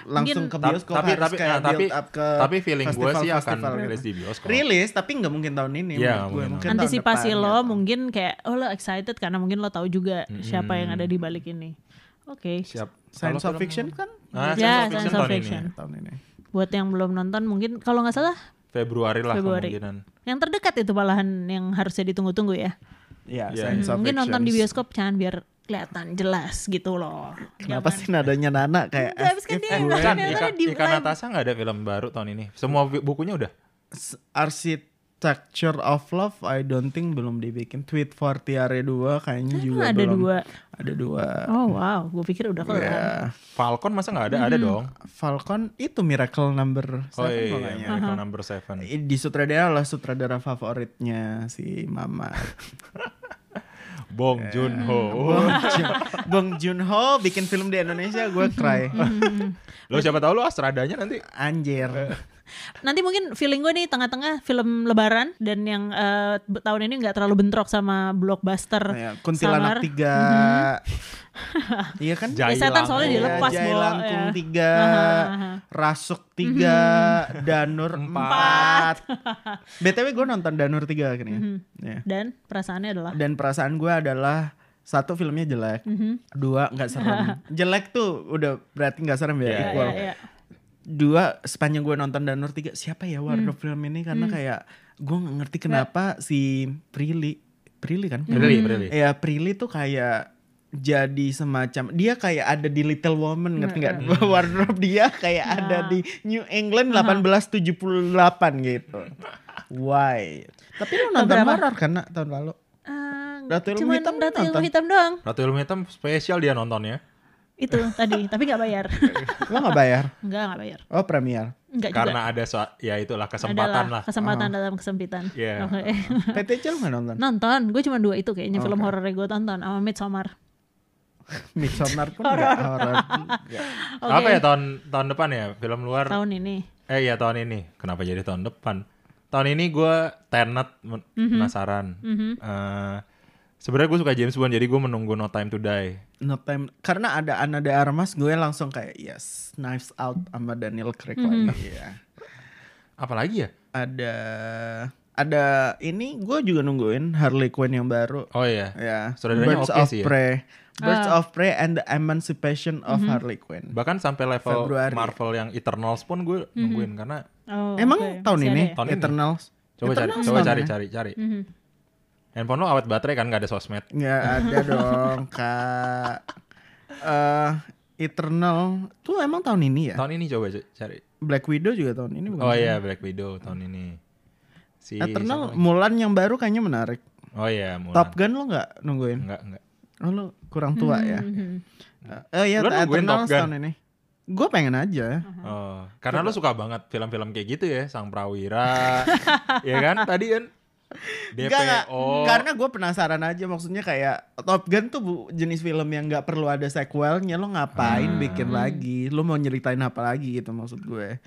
langsung ke Ta- bioskop tapi harus tapi kayak nah, tapi build up ke tapi feeling gue sih akan festival-festival rilis gitu. di bioskop. rilis tapi nggak mungkin tahun ini Iya, menurut gue mungkin. mungkin tahun Antisipasi depan, lo gitu. mungkin kayak oh lo excited karena mungkin lo tahu juga siapa yang ada di balik ini. Oke. Siap. science of fiction kan Ah, Ya, science of fiction science of tahun ini fiction. ya. tahun ini Buat yang belum nonton mungkin kalau nggak salah Februari lah Februari. kemungkinan. yang terdekat itu malahan yang harusnya ditunggu-tunggu ya. ya Iya. science of Mungkin nonton di bioskop jangan biar kelihatan jelas gitu loh. kenapa sih nadanya Nana kayak Enggak, habis kan dia di ikan live. Natasha nggak ada film baru tahun ini. Semua bu- bukunya udah. Architecture of Love I don't think belum dibikin Tweet for Tiare 2 kayaknya juga ada belum dua. ada dua Oh wow, gue pikir udah kelar. Ya, Falcon masa nggak ada? Ada dong. Falcon itu Miracle Number Oh 7 iya, pokoknya. Miracle Number Seven. Di sutradara lah sutradara favoritnya si Mama. *laughs* Bong Joon Ho. Bong, *laughs* Joon, Bong Joon-ho bikin film di Indonesia gue cry. Lo siapa tahu lo Astradanya nanti. Anjir. Nanti mungkin feeling gue nih tengah-tengah film Lebaran dan yang be- tahun ini nggak terlalu bentrok sama blockbuster. Ya, Kuntilanak Summer. 3. Iya kan? *laughs* Jai Ya, setan soalnya Iya, dilepas ya. 3, Aha, aha. Rasuk 3, Danur 4. BTW gue nonton Danur 3 akhirnya. Ya. Dan perasaannya adalah Dan perasaan gue adalah satu filmnya jelek, dua nggak serem. *laughs* jelek tuh udah berarti nggak serem ya. Iya, ya, equal. ya, ya. Dua sepanjang gue nonton Danur 3 siapa ya wardrobe film ini karena kayak gue nggak ngerti kenapa si Prilly, Prilly kan? Prilly, Prilly. Ya Prilly tuh kayak jadi semacam dia kayak ada di Little Woman ngerti nggak *laughs* wardrobe dia kayak ada di New England 1878 gitu. Why? Tapi lu nonton horror kan Nak, tahun lalu? Eh, Ratu Ilmu Hitam Ratu Ilmu nonton? Hitam doang. Ratu Ilmu Hitam spesial dia nontonnya. Itu tadi, tapi nggak bayar. *laughs* Lo nggak bayar? Enggak, nggak bayar. Oh premier. Enggak juga. Karena ada so- ya itulah kesempatan Adalah lah. kesempatan dalam kesempitan. Iya. Oke. PTC nggak nonton? nonton, gue cuma dua itu kayaknya film horor yang gue tonton sama Midsommar. *laughs* Midsommar pun nggak horror. Nggak. *laughs* Oke. Apa ya tahun tahun depan ya film luar? Tahun ini. Eh ya tahun ini. Kenapa jadi tahun depan? Tahun ini gue Tenet men- Mhm. penasaran. Eh, Sebenarnya gue suka James Bond jadi gue menunggu No Time to Die. No time karena ada Ana de Armas gue langsung kayak yes Knives Out sama Daniel Craig Mhm. lagi ya. Apalagi ya? Ada ada ini gue juga nungguin Harley Quinn yang baru. Oh iya. Ya, Saudaranya Birds oke of sih ya. Prey. Birds Ah. of Prey and the Emancipation of Harley Quinn. Bahkan sampai level Februari. Marvel yang Eternals pun gue nungguin karena Oh, Emang oke. tahun Masih ini ya? Tahun ini. Eternals? coba cari Eternals coba tahun cari cari cari. Mhm. Handphone lo awet baterai kan gak ada sosmed. Nggak ada *laughs* dong kak. Eh Eternal tuh emang tahun ini ya? Tahun ini coba cari. Black Widow juga tahun ini bukan? Oh iya Black Widow tahun ini. Si Eternal? Mulan yang baru kayaknya menarik. Oh iya Mulan. Top Gun lo nggak nungguin? Enggak enggak. Oh lo kurang tua ya? Mhm. Eh iya Lo nungguin Eternal Top Gun? tahun ini. Gue pengen aja. Oh, karena lo suka banget film-film kayak gitu ya, Sang Prawira. *laughs* ya kan tadi kan DPO. Enggak, enggak. Karena gue penasaran aja maksudnya kayak Top Gun tuh bu- jenis film yang nggak perlu ada sequelnya lo ngapain Hmm. bikin lagi lo mau nyeritain apa lagi gitu maksud gue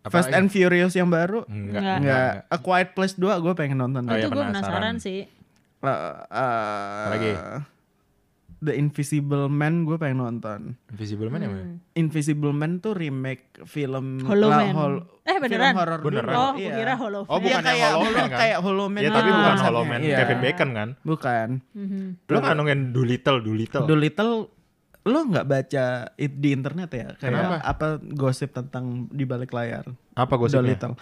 Apa Fast lagi? and Furious yang baru Enggak, Enggak. nggak A Quiet Place 2 gue pengen nonton Oh, itu iya, gue penasaran penasaran. sih. Eh, eh, Apa lagi? The Invisible Man gue pengen nonton Invisible Man ya, Mbak? Invisible Man tuh remake film Hollow la- Man. hol- Eh, beneran? film horor Beneran. Oh, iya. kira Hollow Oh, Man. Iya, bukan yang kayak Hollow Man kan? kayak Hollow Man Ya tapi bukan konsepnya. Hollow Man Iya. Kevin Bacon kan? bukan Mhm. Lo nggak nungguin Doolittle, Doolittle. Doolittle lo nggak baca it di internet ya kayak Kenapa? apa gosip tentang di balik layar Apa gosipnya? Doolittle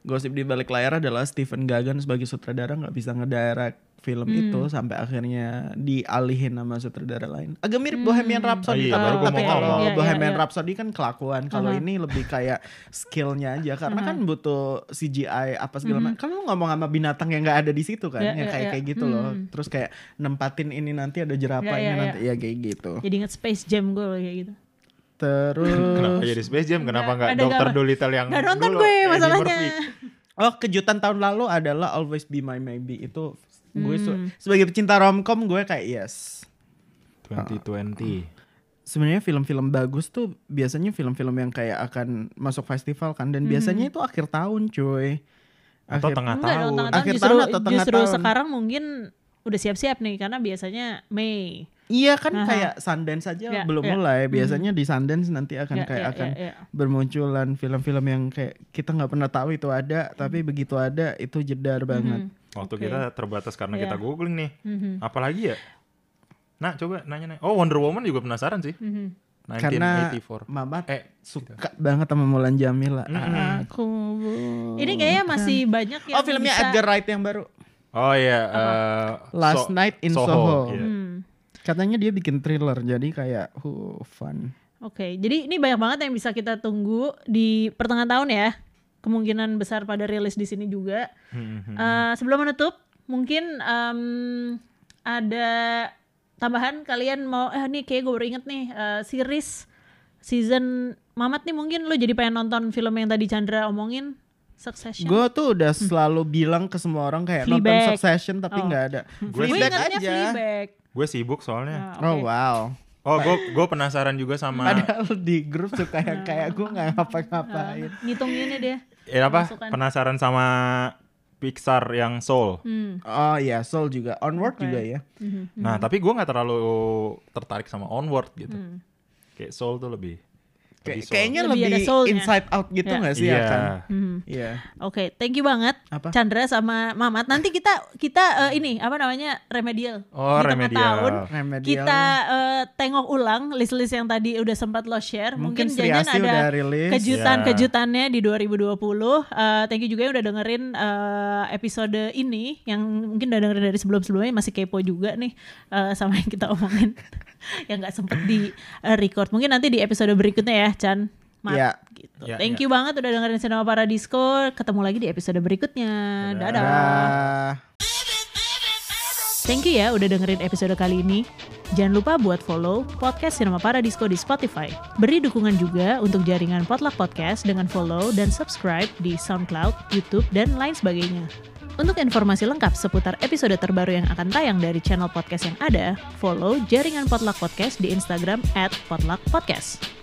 gosip di balik layar adalah Stephen Gagan sebagai sutradara nggak bisa ngedirect film Hmm. itu sampai akhirnya dialihin sama sutradara lain agak mirip Bohemian Oh Rhapsody iya, tapi, baru gua tapi kalau ngomong. Iya, iya, Bohemian iya. Rhapsody kan kelakuan kalau Uh-huh. ini lebih kayak skillnya aja karena kan butuh CGI apa segala macam kan lu ngomong sama binatang yang nggak ada di situ kan Iya, yang iya, kayak iya. kayak gitu loh Hmm. terus kayak nempatin ini nanti ada jerapah Iya, ini iya, nanti ya kayak gitu Jadi inget Space Jam gue kayak gitu. Terus Kenapa jadi Space Jam? Kenapa Nggak, Dokter Doolittle yang Nggak nonton dulu, gue Eddie masalahnya. Oh kejutan tahun lalu adalah Always Be My Maybe itu gue su- Hmm. sebagai pecinta romcom gue kayak yes 2020. sebenarnya film-film bagus tuh biasanya film-film yang kayak akan masuk festival kan dan Hmm. biasanya itu akhir tahun cuy Atau Akhir- tengah Enggak dong, tahun. Akhir justru, tahun atau tengah justru tahun? sekarang mungkin udah siap-siap nih karena biasanya Mei. Iya kan Aha. kayak Sundance saja Ya, belum ya. mulai biasanya di Sundance nanti akan Ya, kayak ya, akan ya, ya. bermunculan film-film yang kayak kita nggak pernah tahu itu ada tapi begitu ada itu jedar banget Mhm. Waktu Oke. kita terbatas karena Iya. kita googling nih. Mhm. Apalagi ya? Nah, coba nanya nih. Oh, Wonder Woman juga penasaran sih. Karena 1984. Mama Eh, suka banget sama Mulan Jamila. Mm-mm. Aku Ini kayaknya masih banyak yang Oh filmnya bisa- Edgar Wright yang baru. Oh iya, eh, Last So- Night in Soho. iya. Hmm. Katanya dia bikin thriller jadi kayak huh, fun. Oke, jadi ini banyak banget yang bisa kita tunggu di pertengahan tahun ya. Kemungkinan besar pada rilis di sini juga. Hmm, hmm. Eh, sebelum menutup, mungkin em, ada tambahan kalian mau eh nih kayak gue baru inget nih eh, series season Mamat nih mungkin lo jadi pengen nonton film yang tadi Chandra omongin Succession. Gue tuh udah selalu bilang ke semua orang kayak nonton Fleabag. Succession tapi Oh. nggak ada. Gue ingatnya aja. Fleabag. Gue sibuk soalnya. Ah, Oh wow. Oh, gue gue penasaran juga sama Padahal di grup suka yang kayak gue nggak ngapa-ngapain. Ngitung ini dia. eh, apa? Masukan. Penasaran sama Pixar yang Soul. Hmm. Oh iya, Soul juga, Onward Oke. juga ya. Mhm. Nah, tapi gue nggak terlalu tertarik sama Onward gitu. Hmm. Kayak Soul tuh lebih. Soul. kayaknya Lebih lebih, inside out gitu Ya. nggak sih Iya. ya kan? Mhm. Iya. Oke, thank you banget Apa? Chandra sama Mamat. Nanti kita kita eh, ini apa namanya remedial. Oh, Di tengah remedial. tahun Remedial. kita eh, tengok ulang list-list yang tadi udah sempat lo share. Mungkin, Mungkin jangan ada kejutan-kejutannya di 2020. Eh, thank you juga yang udah dengerin eh, episode ini yang mungkin udah dengerin dari sebelum-sebelumnya masih kepo juga nih eh, sama yang kita omongin *laughs* yang nggak sempet di eh, record. Mungkin nanti di episode berikutnya ya, Chan. Mat, Iya. gitu. Iya, Thank iya. you banget udah dengerin Cinema Paradisco. Ketemu lagi di episode berikutnya. Dadah. Dah. Thank you ya udah dengerin episode kali ini. Jangan lupa buat follow podcast Cinema Paradisco di Spotify. Beri dukungan juga untuk jaringan Potluck Podcast dengan follow dan subscribe di SoundCloud, YouTube, dan lain sebagainya. Untuk informasi lengkap seputar episode terbaru yang akan tayang dari channel podcast yang ada, follow jaringan Potluck Podcast di Instagram at Potluck Podcast.